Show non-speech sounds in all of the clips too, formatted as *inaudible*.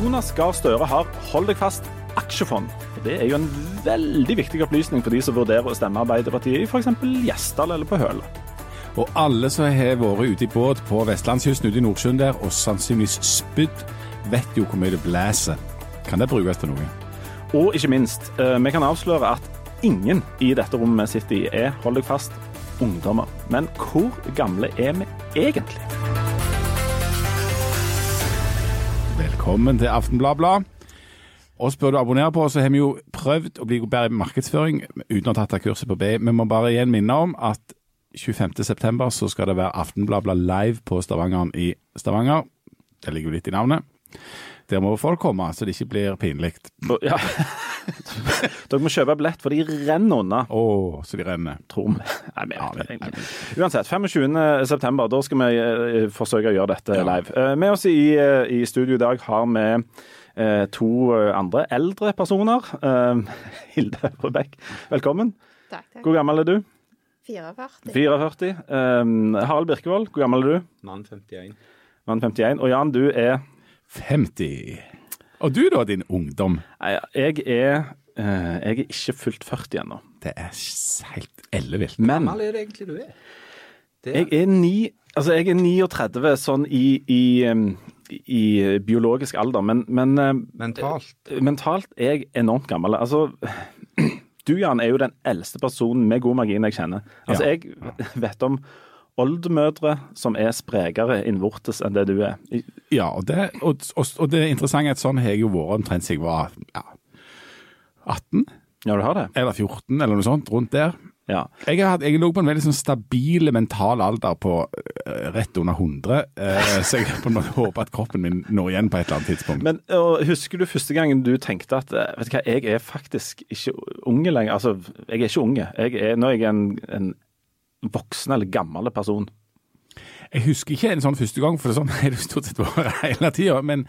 Jonas Gahr Støre har, hold deg fast, aksjefond. Og Det er jo en veldig viktig opplysning for de som vurderer å stemme Arbeiderpartiet i f.eks. Gjesdal eller på Høle. Og alle som har vært ute i båt på vestlandskysten ute i Nordsjøen der, og sannsynligvis spydd, vet jo hvor mye det blåser. Kan det brukes til noe? Og ikke minst, eh, vi kan avsløre at ingen i dette rommet vi sitter i er, hold deg fast, ungdommer. Men hvor gamle er vi egentlig? Velkommen til Aftenbladblad. Oss bør du abonnere på, så har vi jo prøvd å bli bedre i markedsføring uten å ha tatt av kurset på B. Vi må bare igjen minne om at 25.9 så skal det være Aftenbladblad live på Stavangeren i Stavanger. Det ligger jo litt i navnet. Der må folk komme, så det ikke blir pinlig. Ja. Dere må kjøpe billett, for de renner unna. Å, så de renner. Tror vi. Nei, vi Ja, vet vi- egentlig. Uansett, 25. september, da skal vi eh, forsøke å gjøre dette Ja. live. Eh, Med oss i, eh, i studio i dag har vi eh, to andre eldre personer. Eh, Hilde Røbekk, velkommen. Takk, takk. Hvor gammel er du? 44. 44. Um, Harald Birkevold, hvor gammel er du? Mann 51. Mann 51. Og Jan, du er 50. Og du da, din ungdom? Nei, Jeg er, eh, jeg er ikke fullt 40 ennå. Det er helt ellevilt. Men Gammel er det egentlig du er? Det jeg er, ni, altså jeg er 39 sånn i, i, em, i biologisk alder, men, men eh, mentalt. mentalt er jeg enormt gammel. Altså, *clears throat* du Jan er jo den eldste personen med god margin jeg kjenner. Altså, Ja. Jeg vet om oldemødre som er sprekere innvortes enn det du er. Ja, og det, og, og, det interessante er at sånn har jeg jo vært omtrent siden jeg var ja, 18 Ja, du har det? eller 14 eller noe sånt, rundt der. Ja. Jeg, har hatt- jeg lå på en veldig sånn stabil mental alder på eh, rett under 100, eh, så jeg på en måte håper at kroppen min når igjen på et eller annet tidspunkt. Men og, husker du første gangen du tenkte at eh, vet du hva, jeg er faktisk ikke unge lenger? Altså, jeg er ikke unge. Jeg er, nå er jeg en, en voksen eller gammel person. Jeg husker ikke en sånn første gang, for sånn *laughs* er det stort sett vært *laughs* hele tida. Men,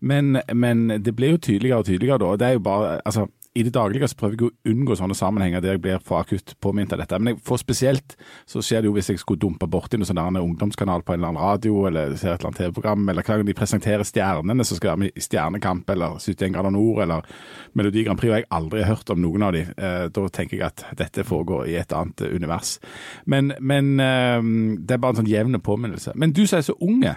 men, men det blir jo tydeligere og tydeligere da. det er jo bare, altså i det daglige så prøver jeg å unngå sånne sammenhenger der jeg blir for akutt påminnet av dette. Men får spesielt så skjer det jo hvis jeg skulle dumpe borti noen sånn ungdomskanal på en eller annen radio, eller ser et eller annet TV-program, eller hver gang de presenterer stjernene som skal være med i Stjernekamp, eller 71 grader nord, eller Melodi Grand Prix, og jeg aldri har hørt om noen av de. Eh, da tenker jeg at dette foregår i et annet eh, univers. Men, men eh, det er bare en sånn jevn påminnelse. Men du som er så unge,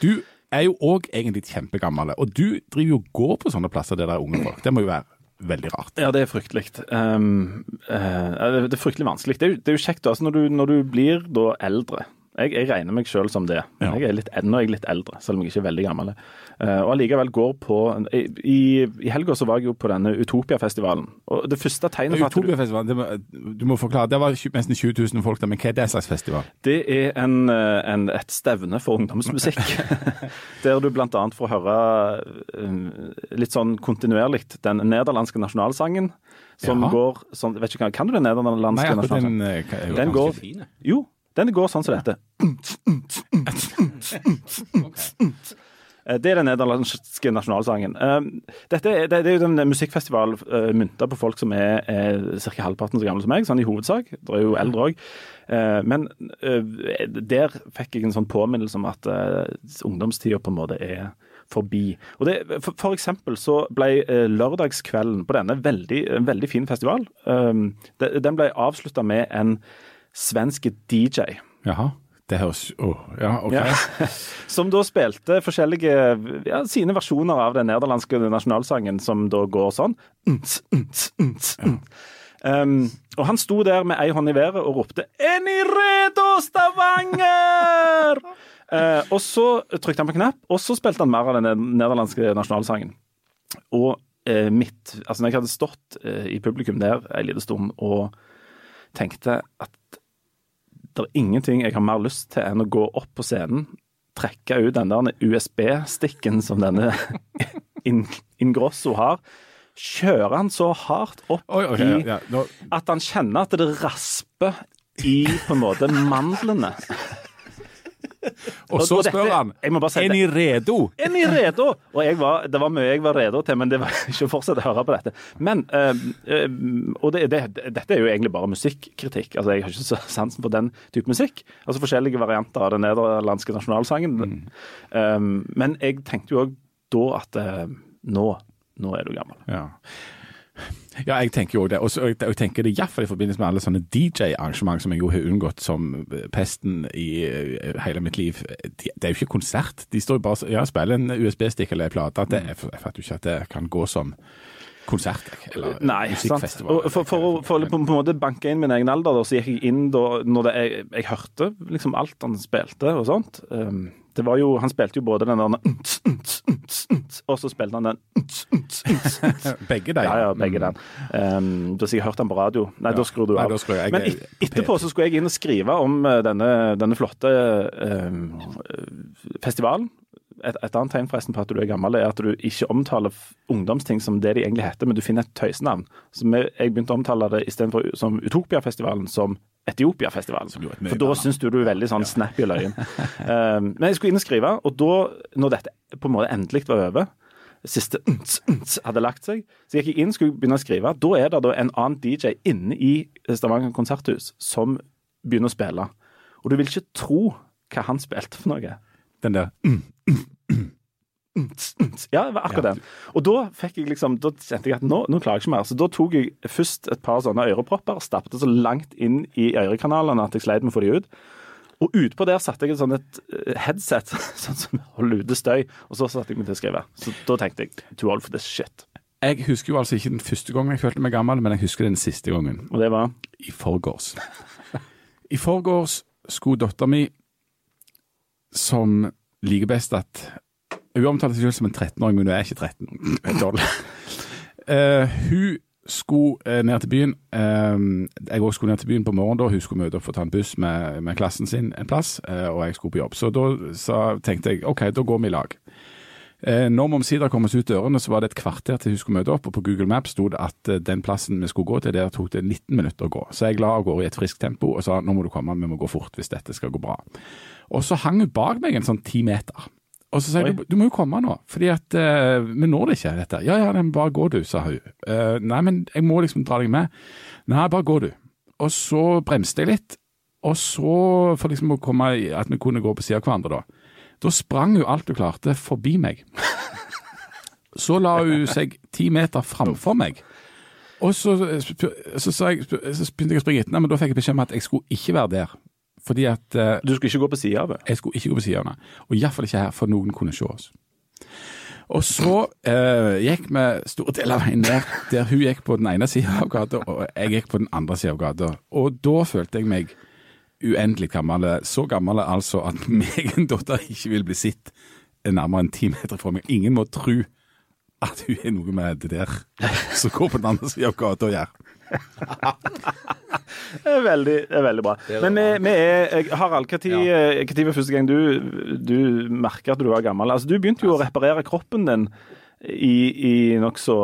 du er jo òg egentlig kjempegammel, og du driver jo og går på sånne plasser der det er unge folk. Det må jo være veldig rart. Ja, det er fryktelig. Um, uh, det er fryktelig vanskelig. Det er, jo- det er jo kjekt altså, når, du, når du blir da eldre. Jeg, jeg regner meg selv som det. Ja. Jeg er litt, nå er jeg litt eldre, selv om jeg ikke er veldig gammel. Uh, og allikevel går på I, i helga så var jeg jo på denne Utopia-festivalen. Og det første tegnet for at Utopiafestivalen, du, må, du må forklare. Det var nesten 20 000 folk der, men hva er det slags festival? det er en, eh, en, et stevne for ungdomsmusikk. *laughs* der du bl.a. får høre eh, litt sånn kontinuerlig den nederlandske nasjonalsangen. Som Jaha. går sånn Vet ikke Kan du den nederlandske nasjonalsangen? den, Den går-. Jo, den går sånn som dette. Eh, Det er den nederlandske nasjonalsangen. Eh, Dette er, det er jo en musikkfestival uh, mynta på folk som er, er ca. halvparten så gamle som meg, sånn i hovedsak. Det er jo eldre òg. Men eh, der fikk jeg en sånn påminnelse om at ungdomstida på en måte er forbi. Og det, for, for eksempel så ble eh, lørdagskvelden på denne veldig, en veldig fin festival eh, Den ble avslutta med en svensk DJ. Jaha. Det høres oh, ja, OK. Ja. *laughs* Som da spilte forskjellige ja, sine versjoner av den nederlandske nasjonalsangen, som da går sånn. Um, og han sto der med ei hånd i været og ropte 'Eni ni redo, Stavanger?' uh, *laughs* og så trykte han på knapp, og så spilte han mer av den nederlandske nasjonalsangen. Og uh, mitt Altså, når jeg hadde stått uh, i publikum der ei liten stund og tenkte at det er ingenting jeg har mer lyst til enn å gå opp på scenen, trekke ut den der USB-stikken som denne *laughs* Ingrosso har, kjøre han så hardt opp Oi, ok, i ja, ja. Nå, at han kjenner at det rasper i på en måte mandlene. *laughs* og så og dette- spør han Er ni redo? *laughs* Er ni redo? Og jeg var, det var mye jeg var redo til, men det var *laughs* ikke å fortsette å høre på dette. Men, øh, Og det, det, dette er jo egentlig bare musikkritikk. Altså, Jeg har ikke så sansen for den type musikk. Altså Forskjellige varianter av den nederlandske nasjonalsangen. Eh, men jeg tenkte jo òg da at øh, nå, nå er du gammel. Ja. Ja, jeg tenker jo det. Og jeg tenker det iallfall i forbindelse med alle sånne DJ-arrangement som jeg jo har unngått som pesten i eh, hele mitt liv. De- Det er jo ikke konsert. De står jo bare ja, spiller en USB-stikk eller en plate. Det, jeg, jeg fatter jo ikke at det kan gå som konsert eller Nei, sant. musikkfestival. Og for, for, å- for å på en måte banke inn min egen alder, da, så gikk jeg inn da når det, jeg, jeg hørte liksom alt han spilte og sånt. Um, det var jo, Han spilte jo både den der *clears throat* og så spilte han den. *laughs* Begge de. Ja, ja, begge den. Um, da jeg hørt den på radio. Nei, da skrur du av. Nei, skrur Men et, etterpå så skulle jeg inn og skrive om eh, denne, denne flotte um, festivalen. Et, et annet tegn forresten på at du er gammel, er at du ikke omtaler ungdomsting som det de egentlig heter, men du finner et tøysenavn. Så jeg begynte å omtale det istedenfor som Utopiafestivalen som Etiopiafestivalen. For da syns du du er veldig sånn snappy i løyen. um, *laughs* men jeg skulle inn og skrive, og da, når dette på en måte endelig var over siste ns, ns, hadde lagt seg. Så gikk jeg inn skulle begynne å skrive. Da er det da en annen DJ inne i Stavanger konserthus som begynner å spille. Og du vil ikke tro hva han spilte for noe. Den der mm, unts. Ja, det var akkurat den. Og da fikk jeg liksom, da kjente jeg at nå, nå klarer jeg ikke mer. Så da tok jeg først et par sånne ørepropper, stappet så langt inn i ørekanalene at jeg sleit med å få de ut. Og utpå der satte jeg et et eh, headset *laughs* sånn som holder ute støy, og så satte jeg meg til å skrive. Så da tenkte jeg too old for this shit. Jeg husker jo altså ikke den første gangen jeg følte meg gammel, men jeg husker den siste gangen. Og det var I forgårs. I forgårs skulle dattera mi, som liker best at Hun omtaler seg selv som en 13-åring, men hun er ikke 13. Hun er 12. Eh, hun skulle eh, ned til byen. Eh, jeg også skulle ned til byen på morgenen. da. Hun skulle møte opp for å ta en buss med, med klassen sin en plass, og jeg skulle på jobb. Så da så tenkte jeg OK, da går vi i lag. Eh, når vi omsider kom oss ut dørene, så var det et kvarter til hun skulle møte opp, og på Google Maps sto det at eh, den plassen vi skulle gå til, der tok det 19 minutter å gå. Så jeg la av gårde i et friskt tempo og sa nå må du komme, vi må gå fort hvis dette skal gå bra. Og så hang hun bak meg en sånn ti meter. Og så sa jeg du, du må jo komme nå, fordi at uh, vi når det ikke, dette. Ja ja, men bare gå du, sa hun. Uh, nei, men jeg må liksom dra deg med. Nei, bare gå du. Og så bremste jeg litt, og så, for liksom å komme at vi kunne gå på siden av hverandre da, da sprang hun alt hun klarte forbi meg. Så la hun seg ti meter framfor meg. Og så, så, så, jeg, så begynte jeg å springe etter, Nei, men da fikk jeg beskjed om at jeg skulle ikke være der. Fordi at eh, Du skulle ikke gå på sida av det. jeg skulle ikke gå på sida av det. Og iallfall ikke her, for noen kunne se oss. Og så eh, gikk vi store deler av veien ned, der hun gikk på den ene sida av gata, og jeg gikk på den andre sida av gata. Og da følte jeg meg uendelig gammel. Så gammel altså at *laughs* meg en datter ikke vil bli sett nærmere enn ti meter fra meg. Ingen må tro at hun er noe med det der som går på den andre sida av gata og gjør. Det er veldig, det er veldig bra. er Men vi, vi er Harald, når Ja. var første gang du, du merka at du var gammel? Altså, Du begynte jo å reparere kroppen din i, i nokså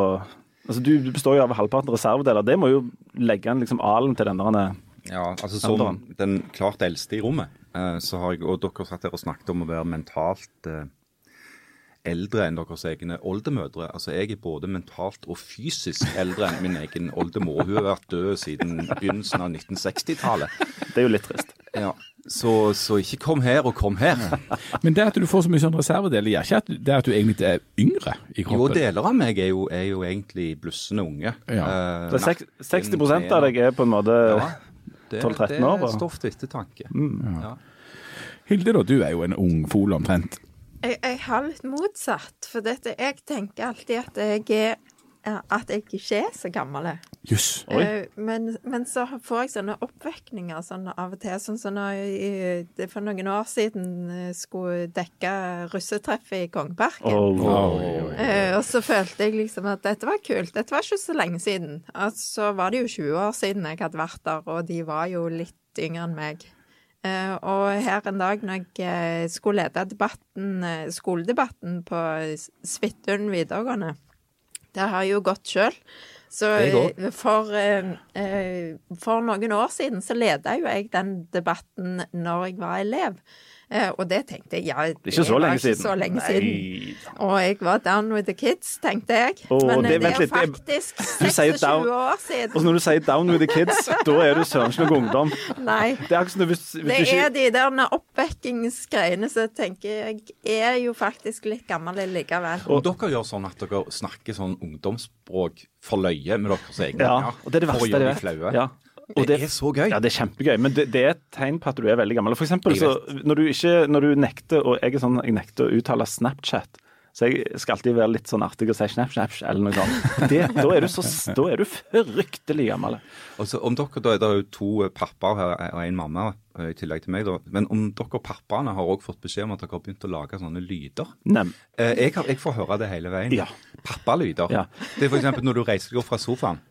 altså, Du du består jo av halvparten reservedeler. Det må jo legge en liksom alen til den der Ja, altså Som den klart eldste i rommet, eh, så har jeg, og dere satt her og snakket om å være mentalt eh, eldre enn deres egne oldemødre. Altså Jeg er både mentalt og fysisk eldre enn min egen oldemor. Hun har vært død siden begynnelsen av 1960-tallet. Det er jo litt trist. Ja, så, så ikke kom her og kom her. Men det at du får så mye sånn reservedeler, gjør ikke at det at du egentlig er yngre i kroppen? Jo, deler av meg er jo, er jo egentlig blussende unge. Ja. Uh, seks- 60 av deg er på en måte Ja, det, 12-13 det år, er stoff til ettertanke. Ja. Hilde, da, du er jo en ung fol omtrent. Jeg, jeg har litt motsatt, for dette, jeg tenker alltid at jeg er at jeg ikke er så gammel. Yes. Oi. Eh, Men, men så får jeg sånne oppvekninger sånn av og til. Sånn som når jeg for noen år siden skulle dekke russetreffet i Kongeparken. Oh. Eh, og så følte jeg liksom at dette var kult. Dette var ikke så lenge siden. Og så var det jo 20 år siden jeg hadde vært der, og de var jo litt yngre enn meg. Uh, og her en dag når jeg skulle lede debatten, skoledebatten på Svithun videregående, der har jeg jo gått sjøl. Så eh, for, eh, eh, for noen år siden så leda jo jeg den debatten når jeg var elev. Eh, og det tenkte jeg, ja, Det er ikke så var lenge ikke siden. så lenge Nei. siden. Og jeg var down with the kids, tenkte jeg. Åh, Men det- det, er litt, faktisk 26 down- år siden. Og når du sier 'down with the kids', *laughs* da er du søren ikke noe ungdom. Nei. Det er sånn, hvis, hvis Det ikke er de der oppvekkingsgreiene så tenker jeg er jo faktisk litt gammel likevel. Og dere gjør sånn at dere snakker sånn ungdomsspråk for løye med deres egne Ja, og det er det for å verste gjøre flaue. vet. Ja. Og Det er så gøy. Ja, det er kjempegøy, men det, det er et tegn på at du er veldig gammel. For eksempel, så, når du ikke Når du nekter og jeg er sånn, jeg nekter å uttale Snapchat, så jeg skal alltid være litt sånn artig og si snap, snap, eller noe sånt. Det, da, er du så, da er du fryktelig gammel. Og så om dere, da er det jo to pappaer her og en mamma eh, i tillegg til meg. da, Men om dere pappaene har også fått beskjed om at dere har begynt å lage sånne lyder. Nem. Eh, Jeg, har, jeg får høre det hele veien. Ja. Pappalyder. Ja. Det er f.eks. når du reiser deg opp fra sofaen.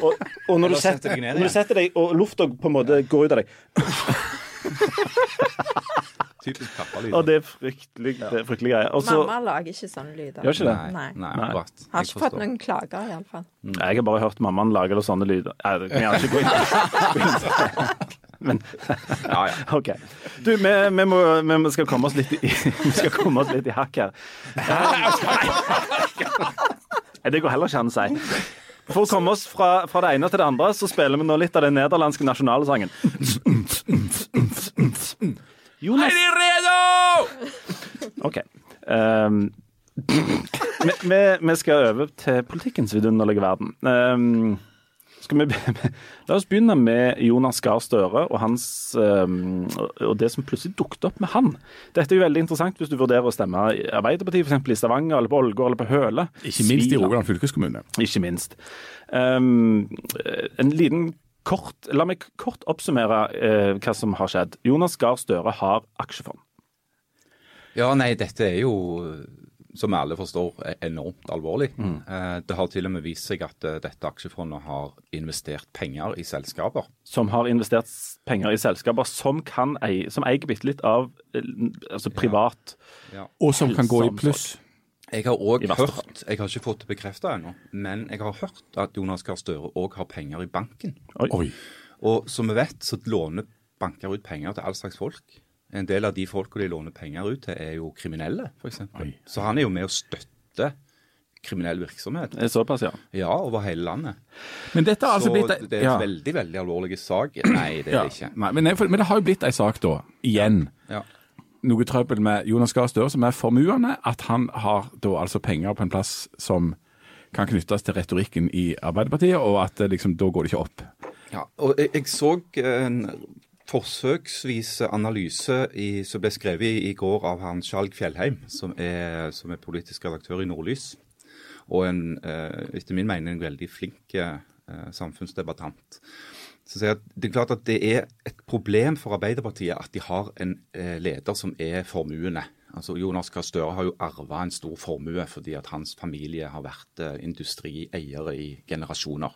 Og, og når, du setter setter, deg ned når du setter deg, og lufta på en måte går ut av deg *laughs* Typisk pappalyd. Og det er fryktelig, det er fryktelig greie. Også, Mamma lager ikke sånne lyder. Gjør ikke det? Nei, Nei. nei. Har Jeg ikke fått noen klager, iallfall. Jeg har bare hørt mammaen lage sånne lyder. Det kan jeg ikke gå inn på. *laughs* Men Ja, ja. *laughs* OK. Du, vi, vi, må, vi skal komme oss litt i, vi skal komme oss litt i hakk her. Nei, det går heller ikke an å si. For å komme oss fra, fra det ene til det andre, så spiller vi nå litt av den nederlandske nasjonalsangen. Jonas OK. Um, vi, vi, vi skal over til politikkens vidunderlige verden. Um, vi, la oss begynne med Jonas Gahr Støre og, hans, um, og det som plutselig dukket opp med han. Dette er jo veldig interessant hvis du vurderer å stemme Arbeiderpartiet, f.eks. i Stavanger, eller på Ålgård eller på Høle. Ikke minst i Rogaland fylkeskommune. Ikke minst. Um, en liten kort La meg kort oppsummere uh, hva som har skjedd. Jonas Gahr Støre har aksjefond. Ja, nei, dette er jo, som alle forstår, er enormt alvorlig. Eh, Det har til og med vist seg at eh, dette aksjefondet har investert penger i selskaper. Som har investert penger i selskaper som, kan ei, som eier bitte litt av eh, altså privat Og som kan gå i pluss. Jeg har òg hørt, jeg har ikke fått det bekrefta ennå, men jeg har hørt at Jonas Gahr Støre òg har penger i banken. Oi. Oi. Og som vi vet, så låner banker ut penger til all slags folk. En del av de folka de låner penger ut til, er jo kriminelle, f.eks. Så han er jo med å støtte kriminell virksomhet. Det såpass, ja. Ja, over hele landet. Men dette har altså så blitt det er en ja. veldig, veldig alvorlig sak. Nei, det er det ikke. Nei, men, men det har jo blitt ei sak, da. Igjen. Ja. Noe trøbbel med Jonas Gahr Støre, som er formuende. At han har da altså penger på en plass som kan knyttes til retorikken i Arbeiderpartiet, og at eh, liksom, da går det ikke opp. Ja, og jeg, jeg så en forsøksvis analyse i, som ble skrevet i, går av han Skjalg Fjellheim, som er, som er politisk redaktør i Nordlys. Og en, eh, etter min mening en veldig flink eh, samfunnsdebattant. Så jeg Det er klart at det er et problem for Arbeiderpartiet at de har en eh, leder som er formuende. Altså Jonas Gahr Støre har jo arva en stor formue fordi at hans familie har vært eh, industrieiere i generasjoner.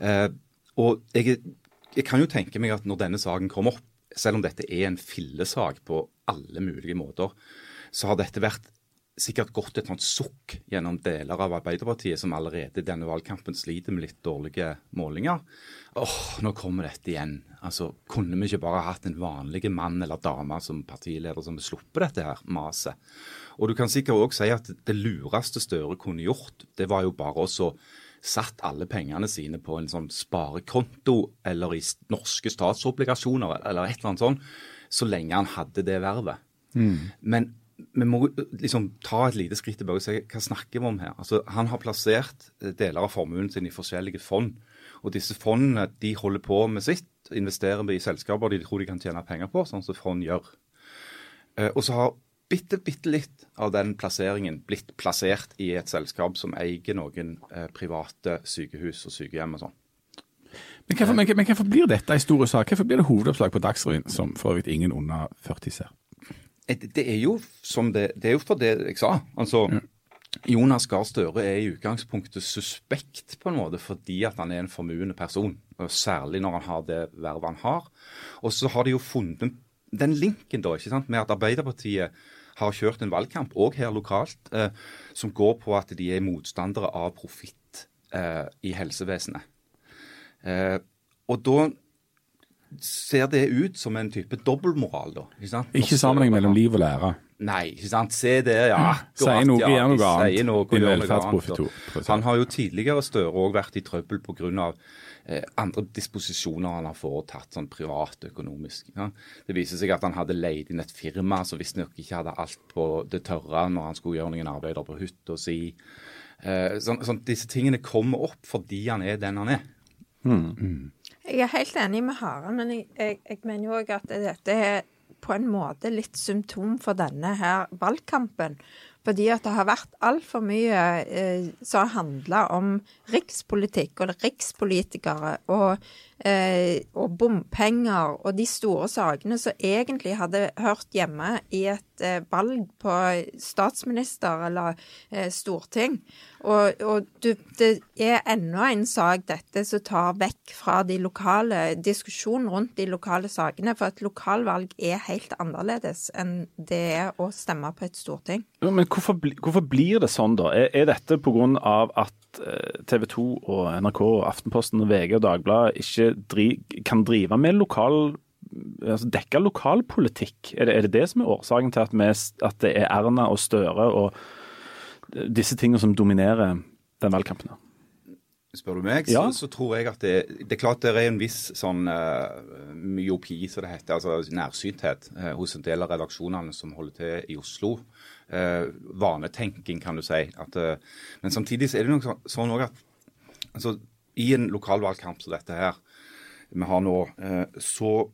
Eh, og jeg, jeg kan jo tenke meg at når denne saken kommer opp, selv om dette er en fillesak på alle mulige måter, så har dette vært sikkert gått et sånt sukk gjennom deler av Arbeiderpartiet, som allerede i denne valgkampen sliter med litt dårlige målinger. Åh, nå kommer dette igjen. Altså, Kunne vi ikke bare hatt en vanlig mann eller dame som partileder som sluppet dette her maset? Og du kan sikkert òg si at det lureste Støre kunne gjort, det var jo bare også satt alle pengene sine på en sånn sparekonto eller i norske statsobligasjoner eller et eller annet sånt, så lenge han hadde det vervet. Men vi må liksom ta et lite skritt tilbake og se hva snakker vi om her? Altså, Han har plassert eh, deler av formuen sin i forskjellige fond. Og disse fondene de holder på med sitt, investerer i selskaper de tror de kan tjene penger på, sånn som fond gjør. Eh, og så har bitte, bitte litt av den plasseringen blitt plassert i et selskap som eier noen eh, private sykehus og sykehjem og sånn. Men hvorfor, men, men hvorfor blir dette en stor sak? Hvorfor blir det hovedoppslag på Dagsrevyen, som for øvrig ingen under 40 ser? Eh, Det er jo som det, det er jo for det jeg sa. Altså, Jonas Gahr Støre er i utgangspunktet suspekt på en måte fordi at han er en formuende person. Særlig når han har det vervet han har. Og så har de jo funnet den linken da, ikke sant, med at Arbeiderpartiet har kjørt en valgkamp, òg her lokalt, eh, som går på at de er motstandere av profitt eh, i helsevesenet. Eh, og da ser det ut som en type dobbeltmoral, da? Ikke, sant? Ikke sammenheng mellom liv og lære. Nei, ikke sant. Se det, ja. Akkurat, Sier noe, ja. gjør noe annet. sier noe, I gjør noe annet. Han har jo tidligere Støre òg vært i trøbbel pga. Eh, andre disposisjoner han har foretatt sånn privatøkonomisk. Ja. Det viser seg at han hadde leid inn et firma som visstnok ikke hadde alt på det tørre når han skulle gjøre noen arbeider på hytta si. Eh, sånn, sånn, disse tingene kommer opp fordi han er den han er. Jeg er helt enig med Harald, men jeg, jeg, jeg mener jo òg at dette er på en måte litt symptom for denne her valgkampen. Fordi at det har vært altfor mye eh, som handla om rikspolitikk og rikspolitikere og, og bompenger og de store sakene som egentlig hadde hørt hjemme i et eh, valg på statsminister eller eh, storting. Og, og du, det er enda en sak dette som tar vekk fra de lokale diskusjonen rundt de lokale sakene. For et lokalvalg er helt annerledes enn det er å stemme på et storting. Men hvorfor, hvorfor blir det sånn, da? Er, er dette pga. at TV 2 og NRK og Aftenposten og VG og Dagbladet ikke dri, kan drive med lokal altså dekke lokalpolitikk? Er det, er det det som er årsaken til at, vi, at det er Erna og Støre og disse tingene som dominerer den valgkampen? Spør du meg, Ja. så, så tror jeg at det, det er klart det er en viss sånn uh, myopi, som det heter, altså nærsynthet, uh, hos en del av redaksjonene som holder til i Oslo. Uh, vanetenking, kan du si. At, men samtidig så er det noe så- sånn òg at altså, i en lokalvalgkamp som dette her vi har nå, så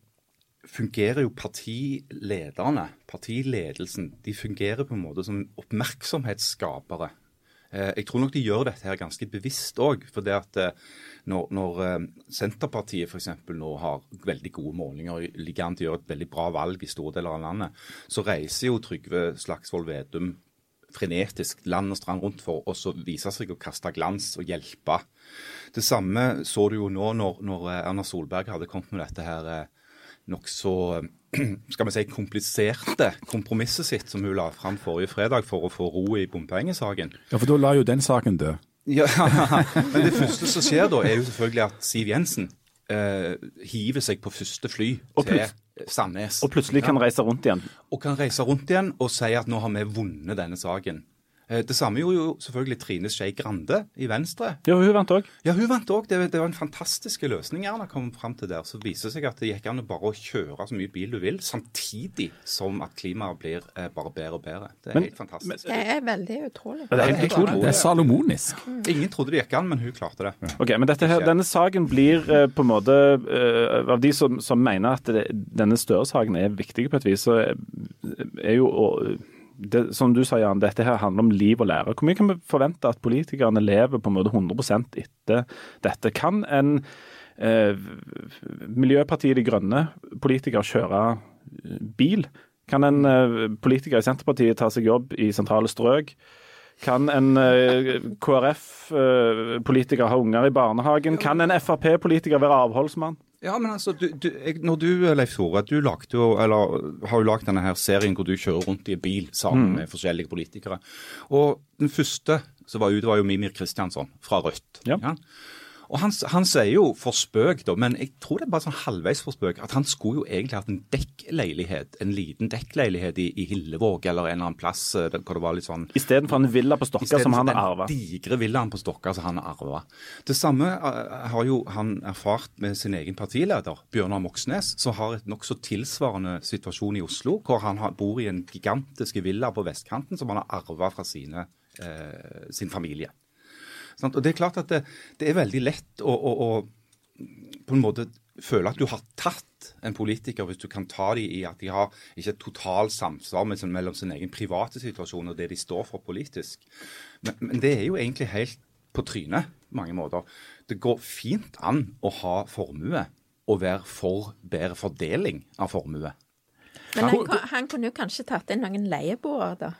fungerer jo partilederne, partiledelsen, de fungerer på en måte som oppmerksomhetsskapere. Eh, Jeg tror nok de gjør dette her ganske bevisst òg. For det at eh, når, når eh, Senterpartiet f.eks. nå har veldig gode målinger og ligger an til å gjøre et veldig bra valg i store deler av landet, så reiser jo Trygve Slagsvold Vedum frenetisk land og strand rundt for å også vise seg å kaste glans og hjelpe. Det samme så du jo nå når, når Erna Solberg hadde kommet med dette her nokså *clears throat* skal vi si, kompliserte kompromisset sitt som hun la fram forrige fredag for å få ro i bompengesaken. Ja, for da la jo den saken dø. Ja, *laughs* Men det første som skjer da, er jo selvfølgelig at Siv Jensen eh, hiver seg på første fly til Sandnes. Og plutselig kan reise rundt igjen. og kan reise rundt igjen og si at nå har vi vunnet denne saken. Eh, Det samme gjorde jo selvfølgelig Trine Skei Grande i Venstre. Ja, hun vant òg. Ja, hun vant òg. Det, det var en fantastisk løsning Erna kom fram til der. Så viser det seg at det gikk an å bare kjøre så mye bil du vil, samtidig som at klimaet blir eh, bare bedre og bedre. Det er Men- helt fantastisk. Det er veldig utrolig. Det er helt utrolig. Det er salomonisk. Ingen trodde det gikk an, men hun klarte det. Ok, men dette her, Denne saken blir eh, på en måte eh, Av de som, som mener at det, denne Støre-saken er viktig på et vis, så er, jo det, Som du sa, Jan, dette her handler om liv og lære. Hvor mye kan vi forvente at politikerne lever på en måte 100% etter dette? Kan en eh, Miljøpartiet De Grønne politiker kjøre eh, bil? Kan en eh, politiker i Senterpartiet ta seg jobb i sentrale strøk? Kan en eh, KrF-politiker ha unger i barnehagen? Kan en Frp-politiker være avholdsmann? Ja, men altså, du, du, jeg, når du, Leif Tore, du lagde jo, eller har jo lagd denne her serien hvor du kjører rundt i bil sammen med forskjellige politikere. Og den første som var ute, var jo Mimir Kristiansson fra Rødt. Ja. Ja. Og han, han sier jo for spøk, da, men jeg tror det er bare sånn halvveis for spøk, at han skulle jo egentlig hatt en dekkleilighet, en liten dekkleilighet i, i Hillevåg eller en eller annen plass eh, hvor det var litt sånn Istedenfor en villa på Stokka som han har arva. den digre villaen på Stokka som han har arva. Det samme eh, har jo han erfart med sin egen partileder, Bjørnar Moxnes, som har et nokså tilsvarende situasjon i Oslo, hvor han har, bor i en gigantisk villa på vestkanten som han har arva fra sine, eh, sin familie. Sant? Og det er klart at det, det er veldig lett å, å, å på en måte føle at du har tatt en politiker hvis du kan ta dem i at de har ikke et totalt samsvar med, mellom sin egen private situasjon og det de står for politisk. Men, men det er jo egentlig helt på trynet mange måter. Det går fint an å ha formue og være for bedre fordeling av formue. Men han, han kunne jo kanskje tatt inn noen leieboere, da.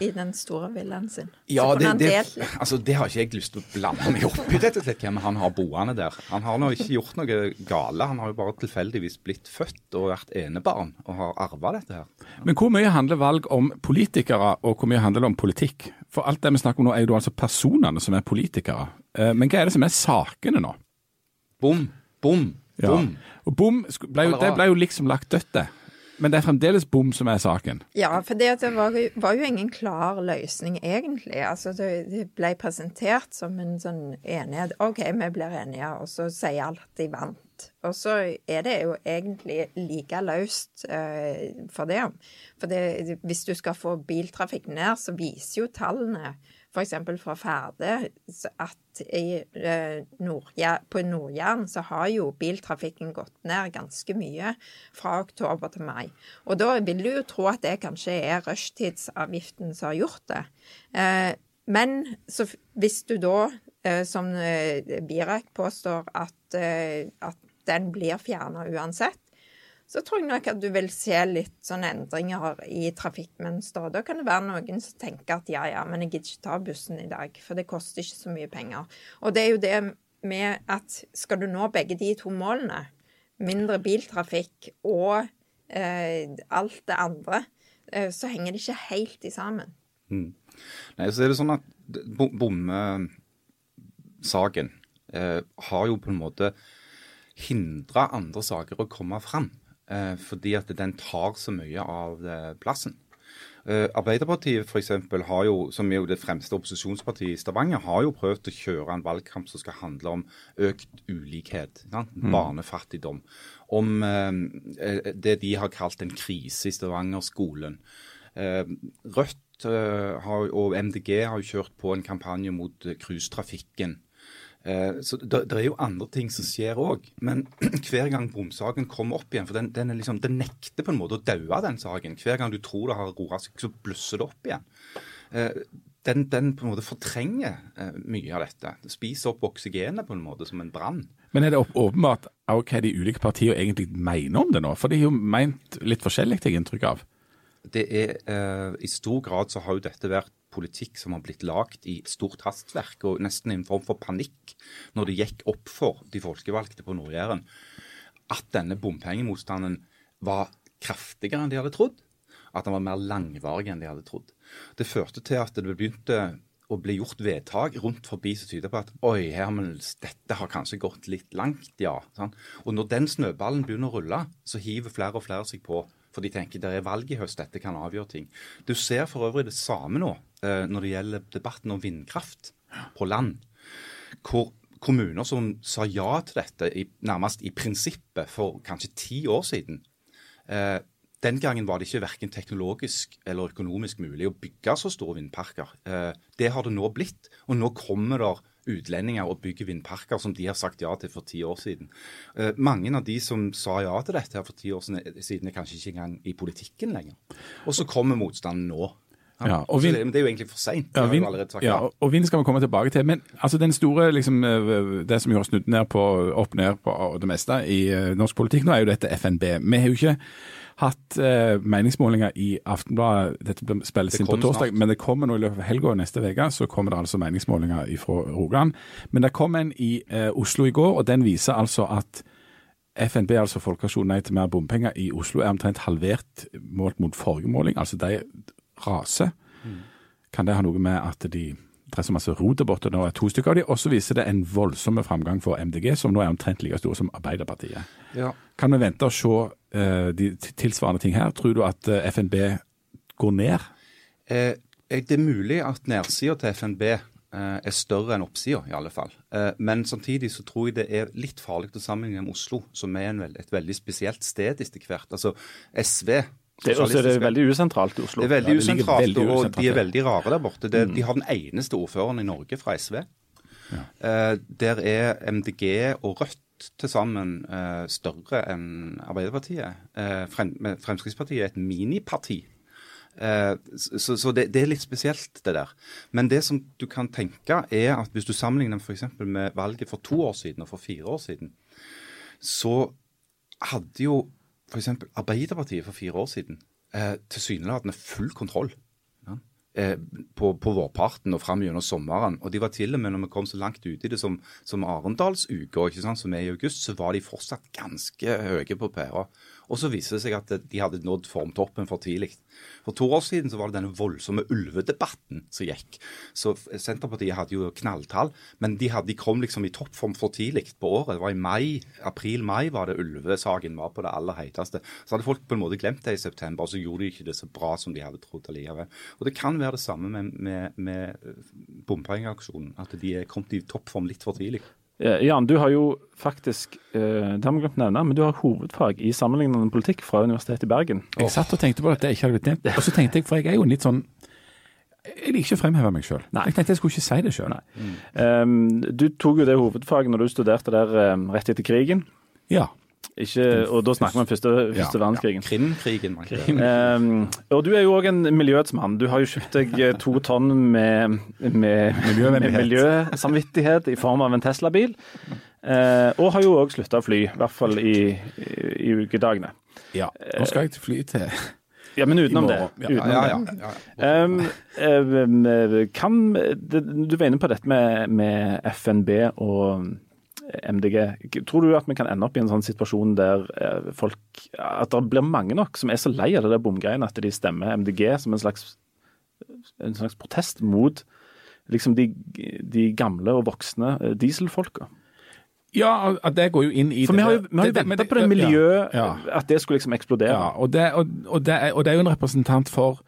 I den store villaen sin. Ja, Så det, det, altså, det har ikke jeg lyst til å blande meg opp i, rett og slett, hvem han har boende der. Han har nå ikke gjort noe gale, han har jo bare tilfeldigvis blitt født og vært enebarn og har arva dette her. Men hvor mye handler valg om politikere, og hvor mye handler det om politikk? For alt det vi snakker om nå er jo altså personene som er politikere. Eh, Men hva er det som er sakene nå? Bom, bom. Ja. Og bom ble jo, det ble jo liksom lagt dødt, det. Men det er fremdeles bom som er saken. Ja, for det, var, var jo ingen klar løsning, egentlig. Altså, det, ble presentert som en sånn enighet. OK, vi blir enige, og så sier alt de vant. Og så er det jo egentlig like løst uh, for det. For det, hvis du skal få biltrafikk ned, så viser jo tallene f.eks. fra Færde at i, eh, Nord-Jæ- på Nord-Jæren så har jo biltrafikken gått ned ganske mye fra oktober til mai. Og da vil du jo tro at det kanskje er rushtidsavgiften som har gjort det. Eh, men så hvis du da, eh, som Birek påstår, at, at den blir fjerna uansett, så tror jeg nok at du vil se litt sånne endringer i trafikkmønsteret. Da kan det være noen som tenker at ja, ja, men jeg gidder ikke ta bussen i dag, for det koster ikke så mye penger. Og det er jo det med at skal du nå begge de to målene, mindre biltrafikk og eh, alt det andre, eh, så henger det ikke helt i sammen. Nei, så er det sånn at bommesaken eh, har jo på en måte hindra andre saker å komme fram. Eh, fordi at den tar så mye av eh, plassen. Eh, Arbeiderpartiet for eksempel, har jo, som er jo det fremste opposisjonspartiet i Stavanger, har jo prøvd å kjøre en valgkamp som skal handle om økt ulikhet. Mm. Barnefattigdom. Om det de har kalt en krise i Stavanger-skolen. Eh, Rødt har, og MDG har jo kjørt på en kampanje mot cruisetrafikken. Eh, så det, er jo andre ting som skjer òg. Men *clears throat* hver gang bomsaken kommer opp igjen, for den, den, er liksom, den nekter på en måte å daue, den saken. Hver gang du tror det har roa seg, så blusser det opp igjen. Eh, den, den på en måte fortrenger eh, mye av dette. Det spiser opp oksygenet på en måte som en brann. Men er det åpenbart hva hva de ulike partiene egentlig mener om det nå? For de har jo meint litt forskjellig, har jeg inntrykk av. Det er, I stor grad så har jo dette vært politikk som har blitt lagt i stort hastverk, og nesten i en form for panikk når det gikk opp for de folkevalgte på Nord-Jæren at denne bompengemotstanden var kraftigere enn de hadde trodd. At den var mer langvarig enn de hadde trodd. Det førte til at det begynte å bli gjort vedtak rundt forbi som tyder på at oi, Hermels, dette har kanskje gått litt langt, ja. Sånn. Og når den snøballen begynner å rulle, så hiver flere og flere seg på. For de tenker det er valg i høst, dette kan avgjøre ting. Du ser for øvrig det samme nå eh, når det gjelder debatten om vindkraft på land. Hvor kommuner som sa ja til dette i, nærmest i prinsippet for kanskje ti år siden, eh, den gangen var det ikke verken teknologisk eller økonomisk mulig å bygge så store vindparker. Eh, det har det nå blitt, og nå kommer det utlendinger og bygger vindparker som de har sagt ja til for ti år siden. Eh, mange av de som sa ja til dette her for ti år siden, siden er kanskje ikke engang i politikken lenger. Og så kommer motstanden nå. Ja, og vind- det, det er jo egentlig for seint. Ja, vind, ja, og- vind skal vi komme tilbake til. Men altså den store, liksom, eh, det som gjør har snudd ned på, opp ned på det meste i eh, norsk politikk nå, er jo dette FNB. Vi har jo ikke hatt eh, meningsmålinger i Aftenbladet. Dette spilles Det inn på torsdag, snart. men det kommer nå i løpet av helga og neste uke. Så kommer det altså meningsmålinger fra Rogaland. Men det kom en i eh, Oslo i går, og den viser altså at FNB, altså Folkeaksjonen Nei til mer bompenger i Oslo, er omtrent halvert målt mot forrige måling. Altså de raser. Kan det ha noe med at de presser er masse rot der borte, nå er to stykker av de, og så viser det en voldsom framgang for MDG, som nå er omtrent like stor som Arbeiderpartiet. Ja. Kan vi vente og se de tilsvarende ting her? Tror du at eh, FNB går ned? Eh, det er mulig at nedsida til FNB eh, er større enn oppsida, i alle fall. Eh, men samtidig så tror jeg det er litt farlig å sammenligne med Oslo, som er en veld, et veldig spesielt sted etter hvert. Altså SV Det, er, også, er det er veldig usentralt i Oslo. det er veldig Ja, det usentralt, veldig og usentralt, de er veldig rare der borte. Det, De har den eneste ordføreren i Norge fra SV. Ja. der er MDG og Rødt til sammen eh, større enn Arbeiderpartiet. Eh, Frem, Fremskrittspartiet er et miniparti. Eh, så så det, det er litt spesielt, det der. Men det som du kan tenke, er at hvis du sammenligner f.eks. med valget for to år siden og for fire år siden, så hadde jo f.eks. Arbeiderpartiet for fire år siden eh, tilsynelatende full kontroll eh, på, på vårparten og fram gjennom sommeren. Og de var til og med, når vi kom så langt ut i det som, som Arendalsuka, som er i august, så var de fortsatt ganske høye på pæra. Og så viste det seg at de hadde nådd formtoppen for tidlig. For to år siden så var det denne voldsomme ulvedebatten som gikk. Så Senterpartiet hadde jo knalltall, men de, hadde, de kom liksom i toppform for tidlig på året. Det var i mai, april-mai var det ulvesaken var på det aller heiteste. Så hadde folk på en måte glemt det i september, og så gjorde de ikke det så bra som de hadde trodd allikevel. Og det kan være det samme med, med, med bompengeaksjonen, at de er kommet i toppform litt for tidlig. Jan, du har jo faktisk, eh, det har vi glemt å nevne, men du har hovedfag i sammenlignende politikk fra Universitetet i Bergen. Jeg satt og tenkte på at det ikke hadde blitt nevnt. Og så tenkte jeg, for jeg er jo litt sånn Jeg liker ikke å fremheve meg sjøl. Jeg tenkte jeg skulle ikke si det sjøl. Mm. Um, du tok jo det hovedfaget når du studerte der um, rett etter krigen. Ja. Ikke, og da snakker vi om første, første Ja, verdenskrigen. Krimkrigen. Um, og du er jo òg en miljøets mann. Du har jo kjøpt deg eh, to tonn med, med, med *laughs* miljøsamvittighet i form av en Tesla-bil. Uh, og har jo òg slutta å fly, i hvert fall i, i, i ukedagene. ja. Nå skal jeg til fly til Ja, men utenom det. Ja, Utenom Ja, ja, ja. Um, kan, du var inne på dette med, med FNB og MDG. Tror du at vi kan ende opp i en sånn situasjon der eh, folk At det blir mange nok som er så lei av det der bomgreiene at de stemmer MDG som en slags, en slags protest mot liksom de, de gamle og voksne eh, dieselfolka? Ja, det går jo inn i For vi har jo, det- vi har jo det- venta på det miljøet, Ja. at det skulle liksom eksplodere. Ja, og det, og, og, det er, og det er jo en representant for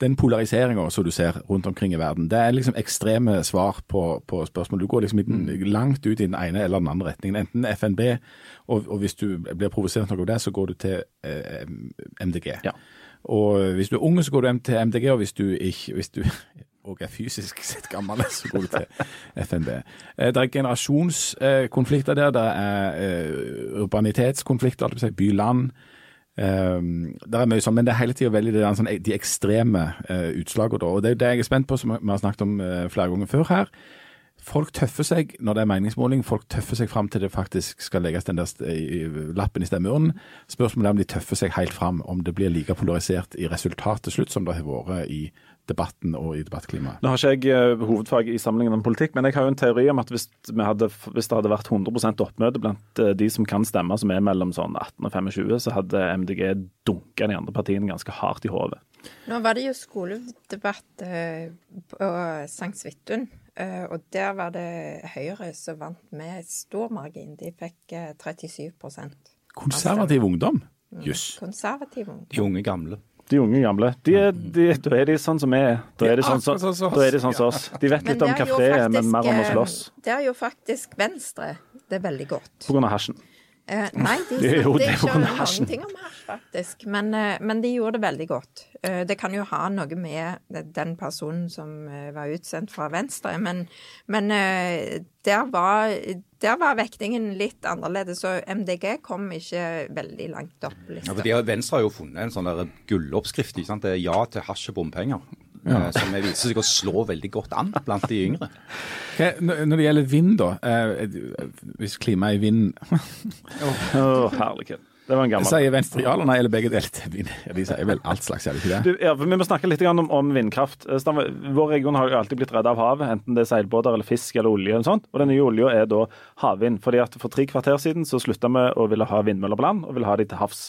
den polariseringa som du ser rundt omkring i verden. Det er liksom ekstreme svar på, på spørsmål. Du går liksom den, langt ut i den ene eller den andre retningen. Enten FNB, og, og hvis du blir provosert noe av det, så går du til eh, MDG. Ja. Og hvis du er unge, så går du til MDG, og hvis du ikke hvis du *laughs* og er fysisk sett gammel, så går du til FNB. Eh, Det er generasjonskonflikter der. Det er eh, urbanitetskonflikter, by-land. Um, er mye sånn, men det er hele tida veldig der, sånn, de ekstreme uh, utslagene. Og det er det jeg er spent på, som vi har snakket om uh, flere ganger før her. Folk tøffer seg når det er meningsmåling, folk tøffer seg fram til det faktisk skal legges den der lappen i stemmeurnen. Spørsmålet er om de tøffer seg helt fram, om det blir like polarisert i resultat til slutt som det har vært i debatten og i debattklimaet. Nå har ikke jeg eh, hovedfag i sammenlignet med politikk, men jeg har jo en teori om at hvis, vi hadde, hvis det hadde vært 100 oppmøte blant eh, de som kan stemme, som er mellom sånn 18 og 25, så hadde MDG dunka de andre partiene ganske hardt i hodet. Nå var det jo skoledebatt eh, på St. Svithun, og der var det Høyre som vant med stor margin. De fikk eh, 37% Konservativ ungdom? Jøss. Konservativ ungdom. De unge gamle. De unge gamle. De er, de, da er de sånn som vi er. Da er de sånn som så, sånn så oss. de sånn som oss. De vet litt om er, men mer om å eh, slåss. Det er jo faktisk Venstre. Det er veldig godt. På grunn av hasjen. Eh, nei, de *laughs* snakket ikke noen ting om hasj, faktisk. Men, uh, men de gjorde det veldig godt. Uh, det kan jo ha noe med den personen som var utsendt fra Venstre, men, men der, var, der var vektingen litt annerledes. Og MDG kom ikke veldig langt opp Liksom. Ja, for de har, Venstre har jo funnet en sånn gulloppskrift. Det er ja til hasj og bompenger. Eh, Som viser seg å slå veldig godt an blant de yngre. Når det gjelder vind, da. Eh, hvis klimaet er i vind oh. herlighet. Det var en gammel. Sier Venstre ja eller nei, eller begge deler vind? Ja, de sier vel alt slags, gjør de ikke det? Du, ja, Vi må snakke litt om, om vindkraft. Eh, Vår region har jo alltid blitt redda av havet, enten det er seilbåter eller fisk eller olje. Og sånt. Og den nye olja er da havvind. fordi at For tre kvarter siden så slutta vi å ville ha vindmøller på land, og ville ha de til havs.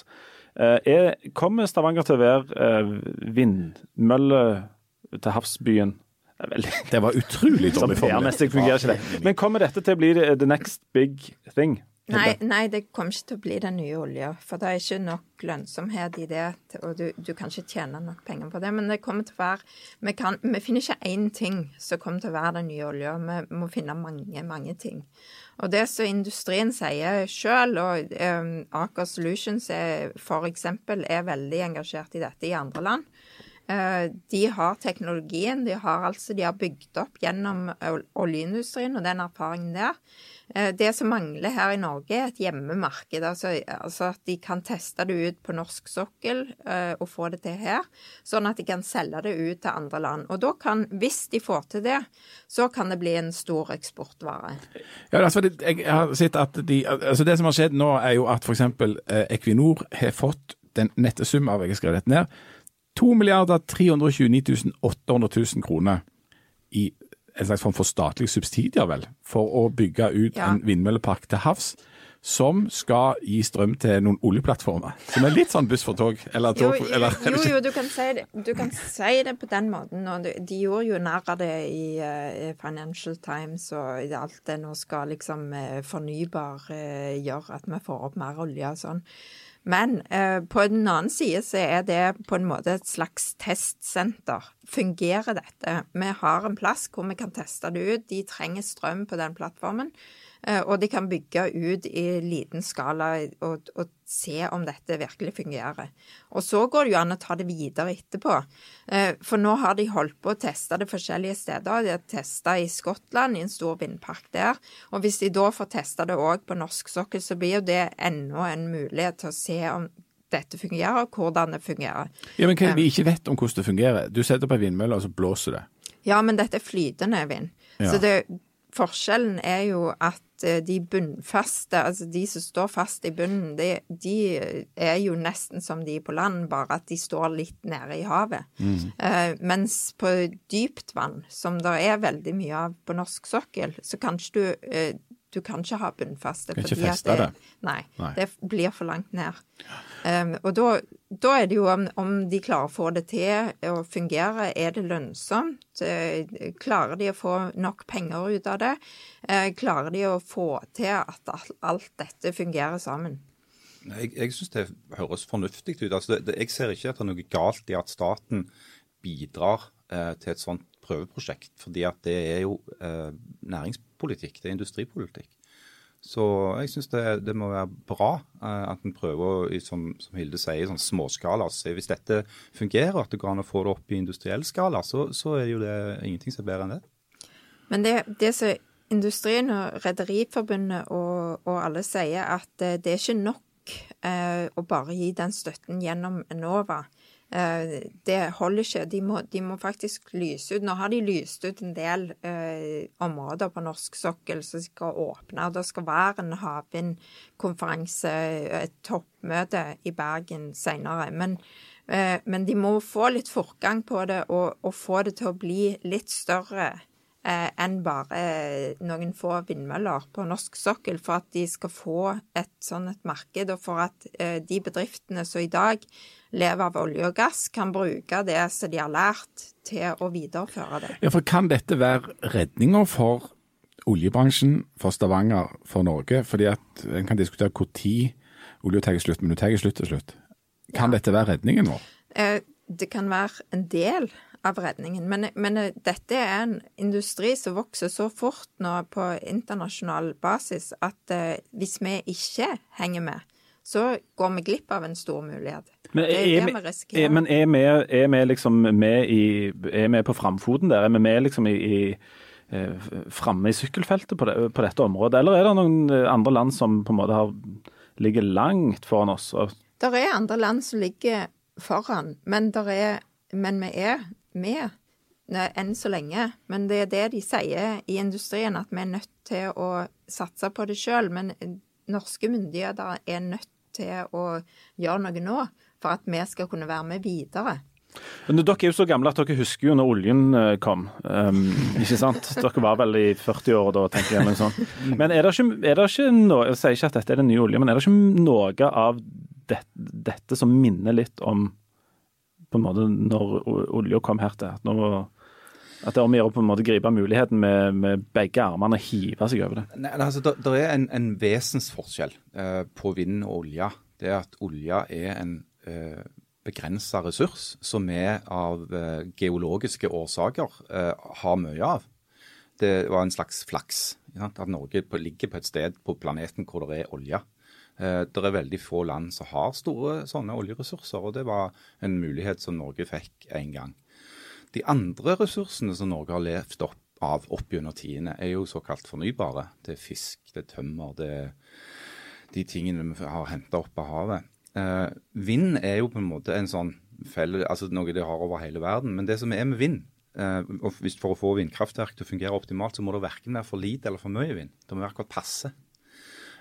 Eh, er, kommer Stavanger til å være eh, vindmølle til havsbyen? Det var utrolig dårlig formulert. Det. Men kommer dette til å bli the the next big thing? Nei, nei, det kommer ikke til å bli den nye olja. For det er ikke nok lønnsomhet i det, og du, du kan ikke tjene nok penger på det. Men det kommer til å være Vi, kan, vi finner ikke én ting som kommer til å være den nye olja. Vi må finne mange, mange ting. Og det som industrien sier sjøl, og um, Aker Solutions er, for eksempel, er veldig engasjert i dette i andre land. Eh, De har teknologien, de har altså de har bygd opp gjennom oljeindustrien og den erfaringen der. Eh, Det som mangler her i Norge, er et hjemmemarked. Altså, altså at de kan teste det ut på norsk sokkel eh, og få det til her, sånn at de kan selge det ut til andre land. Og da kan, hvis de får til det, så kan det bli en stor eksportvare. Ja, altså, jeg har sett at de, altså Det som har skjedd nå, er jo at f.eks. Equinor har fått den nette sum av jeg har skrevet dette ned, 2 milliarder 329 800 000 kroner i en slags form for statlige subsidier, vel, for å bygge ut Ja. en vindmøllepark til havs. som skal gi strøm til noen oljeplattformer. Som er litt sånn buss for tog, eller tog jo, eller, jo, jo du, kan si det, du kan si det på den måten. Og de, de gjorde jo narr av det i eh, Financial Times og i alt det nå skal liksom eh, fornybar uh, gjøre at vi får opp mer olje og sånn. Men eh, på den annen side så er det på en måte et slags testsenter. Fungerer dette? Vi har en plass hvor vi kan teste det ut. De trenger strøm på den plattformen. Eh, og de kan bygge ut i liten skala og, og, se om dette virkelig fungerer. Og så går det jo an å ta det videre etterpå. Eh, for nå har de holdt på å teste det forskjellige steder. De har testa i Skottland, i en stor vindpark der. Og hvis de da får testa det òg på norsk sokkel, så blir jo det enda en mulighet til å se om dette fungerer, og hvordan det fungerer. Ja, men hva vi ikke vet om hvordan det fungerer? Du setter på en vindmølle, og så blåser det. Ja, men dette er flytende vind. Ja. Så det, forskjellen er jo at eh, de bunnfaste, altså de som står fast i bunnen, de, de er jo nesten som de på land, bare at de står litt nede i havet. Eh, mens på dypt vann, som det er veldig mye av på norsk sokkel, så kanskje du eh, du kan ikke ha bunnfaste. Kan ikke feste det. Nei, Nei. det blir for langt ned. Um, og da, da er det jo om, om de klarer å få det til å fungere. Er det lønnsomt? Eh, Klarer de å få nok penger ut av det? Eh, Klarer de å få til at alt, alt dette fungerer sammen? Jeg, jeg syns det høres fornuftig ut. Altså, det, det, jeg ser ikke at det er noe galt i at staten bidrar eh, til et sånt prøveprosjekt. Fordi at det er jo eh, næringspolitikk, det er industripolitikk. Så jeg syns det, det må være bra eh, at en prøver, i, som, som Hilde sier, sånn småskala. Så hvis dette fungerer, at det går an å få det opp i industriell skala, så, så er jo det ingenting som er bedre enn det. Men det, det som industrien og Rederiforbundet og, og alle sier, at eh, det er ikke nok eh, å bare gi den støtten gjennom Enova. Eh, det holder ikke. De må, de må faktisk lyse ut. Nå har de lyst ut en del eh, områder på norsk sokkel som skal åpne. Det skal være en havvindkonferanse, et toppmøte i Bergen senere. Men, eh, men de må få litt fortgang på det og, og få det til å bli litt større enn bare eh, noen få vindmøller på norsk sokkel, for at de skal få et sånn et marked, og for at eh, de bedriftene som i dag lever av olje og gass, kan bruke det som de har lært, til å videreføre det. Ja, for Kan dette være redninga for oljebransjen, for Stavanger, for Norge? Fordi at En kan diskutere når olja tar slutt, men hun tar slutt til slutt. Kan dette være redningen vår? Eh, det kan være en del av redningen, men, men dette er en industri som vokser så fort nå på internasjonal basis at eh, hvis vi ikke henger med, så går vi glipp av en stor mulighet. Men det er, er det vi- vi risikerer. er, men er vi, er vi liksom med i Er vi på framfoten der? Er vi med liksom i, i eh, framme i sykkelfeltet på, det, på dette området, eller er det noen andre land som på en måte har, ligger langt foran oss? Det er andre land som ligger foran, men, er, men vi er med enn så lenge. Men det er det de sier i industrien, at vi er nødt til å satse på det sjøl. Men norske myndigheter er nødt til å gjøre noe nå for at vi skal kunne være med videre. men dere er jo så gamle at dere husker jo når oljen eh, kom. Um, ikke sant? Dere var vel i 40-åra da, tenker jeg. noe sånt. Men er det ikke, er det ikke noe Jeg sier ikke at dette er den nye oljen, men er det ikke noe av det, dette som minner litt om på en måte når olja kom her til? At, nå, at det er om å gjøre på en måte gripe muligheten med, med begge armene og hive seg over det? Nei, altså, Det er en, en vesensforskjell eh, på vind og olje. Det er at olje er en eh, begrensa ressurs som vi av eh, geologiske årsaker eh, har mye av. Det var en slags flaks sant? at Norge på, ligger på et sted på planeten hvor det er olje. Eh, det er veldig få land som har store sånne oljeressurser, og det var en mulighet som Norge fikk en gang. De andre ressursene som Norge har levd opp av opp gjennom tidene, er jo såkalt fornybare. Det er fisk, det er tømmer, det er de tingene vi har henta opp av havet. Eh, vind er jo på en måte en sånn felle, altså noe de har over hele verden. Men det som er med vind, eh, For å få vindkraftverk til å fungere optimalt, så må det verken være for lite eller for mye vind. Det må være akkurat passe.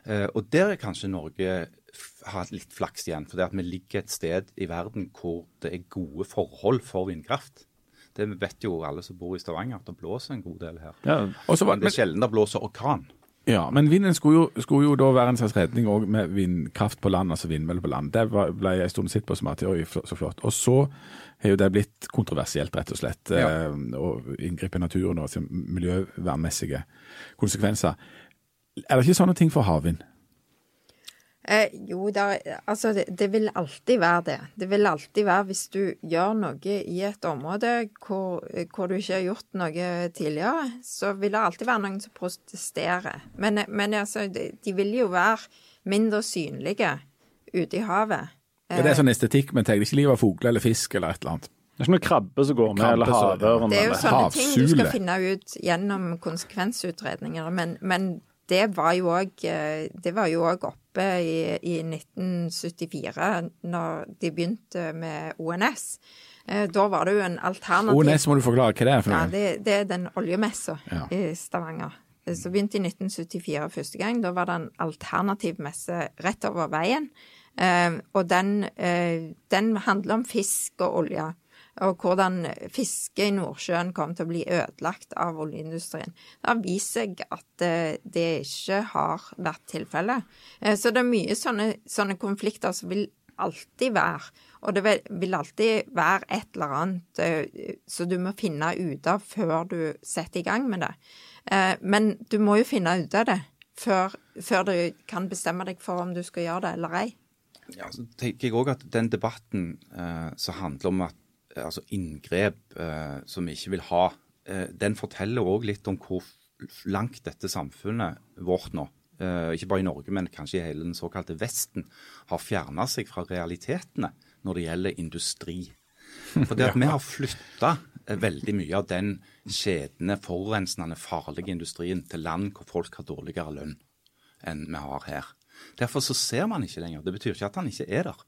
Eh, og der er kanskje Norge har litt flaks igjen. For det at vi ligger et sted i verden hvor det er gode forhold for vindkraft. Det vet jo alle som bor i Stavanger, at det blåser en god del her. Ja, også, Men det er sjelden det blåser orkan. Ja, men vinden skulle jo, skulle jo da være en slags redning òg med vindkraft på land, altså vindmøller på land. Det ble jeg en stund sett på som at oi, så flott. Og så har jo det blitt kontroversielt, rett og slett. Ja. Eh, og inngripe i naturen og altså, miljøvernmessige konsekvenser. Er det ikke sånne ting for havvind? Eh, jo, da, altså det, det vil alltid være det. Det vil alltid være hvis du gjør noe i et område hvor, hvor du ikke har gjort noe tidligere, så vil det alltid være noen som protesterer. Men, men altså, de, de vil jo være mindre synlige ute i havet. Ja, det er sånn estetikk, men tenker ikke livet av fugler eller fisk eller et eller annet. Det er ikke noe krabbe som går med, Krabbe eller havørn. Det er jo sånne ting du skal finne ut gjennom konsekvensutredninger, men, men det var jo òg Det var jo òg oppe i, i 1974, når de begynte med ONS. Eh, Da var det jo en alternativ ONS må du forklare hva det er for Ja, det, det er den oljemessa Ja. i Stavanger. Eh, Så begynte i 1974 første gang. Da var det en alternativ messe rett over veien. Eh, og den, eh, den handler om fisk og olje. Og hvordan fiske i Nordsjøen kom til å bli ødelagt av oljeindustrien. Det har vist seg at eh, det ikke har vært tilfellet. Eh, så det er mye sånne, sånne konflikter som vil alltid være. Og det vil, alltid være et eller annet så som du må finne ut av før du setter i gang med det. Eh, men du må jo finne ut av det før, før du kan bestemme deg for om du skal gjøre det eller ei. Ja, så tenker jeg også at Den debatten eh, som handler om at, eh, altså inngrep eh, som vi ikke vil ha, eh, den forteller òg litt om hvor langt dette samfunnet vårt nå, eh, ikke bare i Norge, men kanskje i hele den såkalte Vesten, har fjerna seg fra realitetene når det gjelder industri. For det at *laughs* vi har flytta veldig mye av den skjedende, forurensende, farlige industrien til land hvor folk har dårligere lønn enn vi har her. Derfor så ser man ikke lenger. Det betyr ikke at han ikke er der.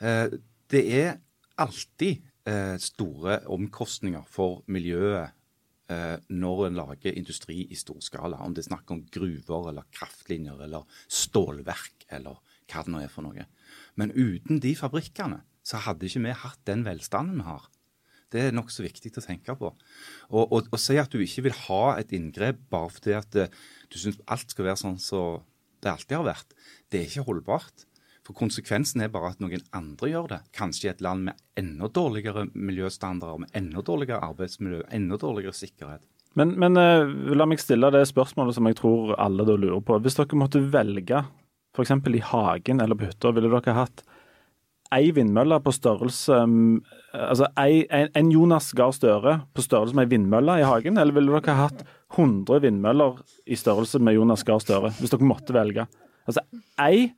Eh, Det er alltid eh, store omkostninger for miljøet eh, når en lager industri i stor skala. Om det er snakk om gruver eller kraftlinjer eller stålverk eller hva det nå er for noe. Men uten de fabrikkene så hadde ikke vi hatt den velstanden vi har. Det er nokså viktig å tenke på. Og, og, si at du ikke vil ha et inngrep bare fordi at eh, du syns alt skal være sånn som det alltid har vært, det er ikke holdbart. For konsekvensen er bare at noen andre gjør det. Kanskje i et land med enda dårligere miljøstandarder, med enda dårligere arbeidsmiljø, enda dårligere sikkerhet. Men, men eh, la meg stille det spørsmålet som jeg tror alle da lurer på. Hvis dere måtte velge f.eks. i hagen eller på hytta, ville dere hatt ei vindmølle på størrelse mm, Altså en, en Jonas Gahr Støre på størrelse med ei vindmølle i hagen, eller ville dere hatt 100 vindmøller i størrelse med Jonas Gahr Støre, hvis dere måtte velge? Altså ei,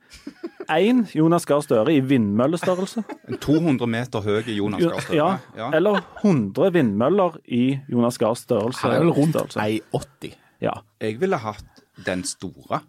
én Jonas Gahr Støre i vindmøllestørrelse. En 200 meter høy Jonas Gahr Støre. Ja, Ja. eller 100 vindmøller i Jonas Gahr størrelse. Han er vel rundt størrelse. 1,80. Ja. Jeg ville hatt den store,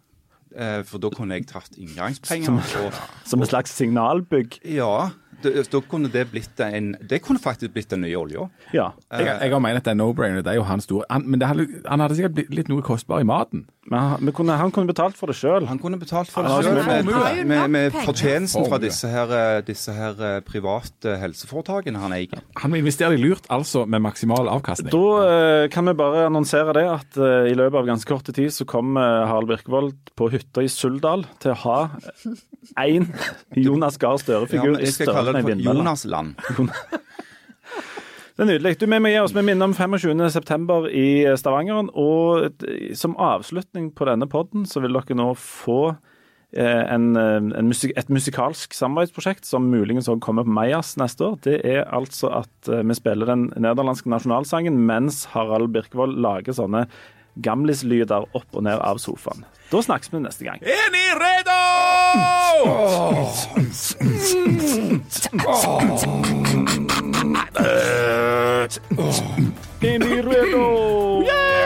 eh, for da kunne jeg tatt inngangspenger. Og, Som et slags signalbygg. ja, da kunne det blitt en Det kunne faktisk blitt den nye olja. Ja. Jeg, jeg har ment at det er no-brainer. Det er jo han store. Han, men det hadde, han hadde sikkert blitt litt noe kostbar i maten. Men kunne, han kunne betalt for det sjøl. Han kunne betalt for det sjøl. med, jo med, med fortjenesten fra disse her, eh, disse her eh, private helseforetakene han eier. Han investerer investere i lurt, altså med maksimal avkastning. Da eh, kan vi bare annonsere det at eh, i løpet av ganske kort tid så kommer Harald Birkevold på hytta i Suldal til å ha én *laughs* Jonas Gahr Støre-figur i størrelse med for vindmølle. Jonasland. *laughs* Det er nydelig. Du, Vi må gi oss med minne om 25.9. i Stavangeren. Og som avslutning på denne podden så vil dere nå få eh, en, eh, en musik et musikalsk samarbeidsprosjekt som muligens også kommer på Majas neste år. Det er altså at eh, vi spiller den nederlandske nasjonalsangen mens Harald Birkevold lager sånne gamlislyder opp og ned av sofaen. Da snakkes vi neste gang. Er redo? Er redo? Yeah!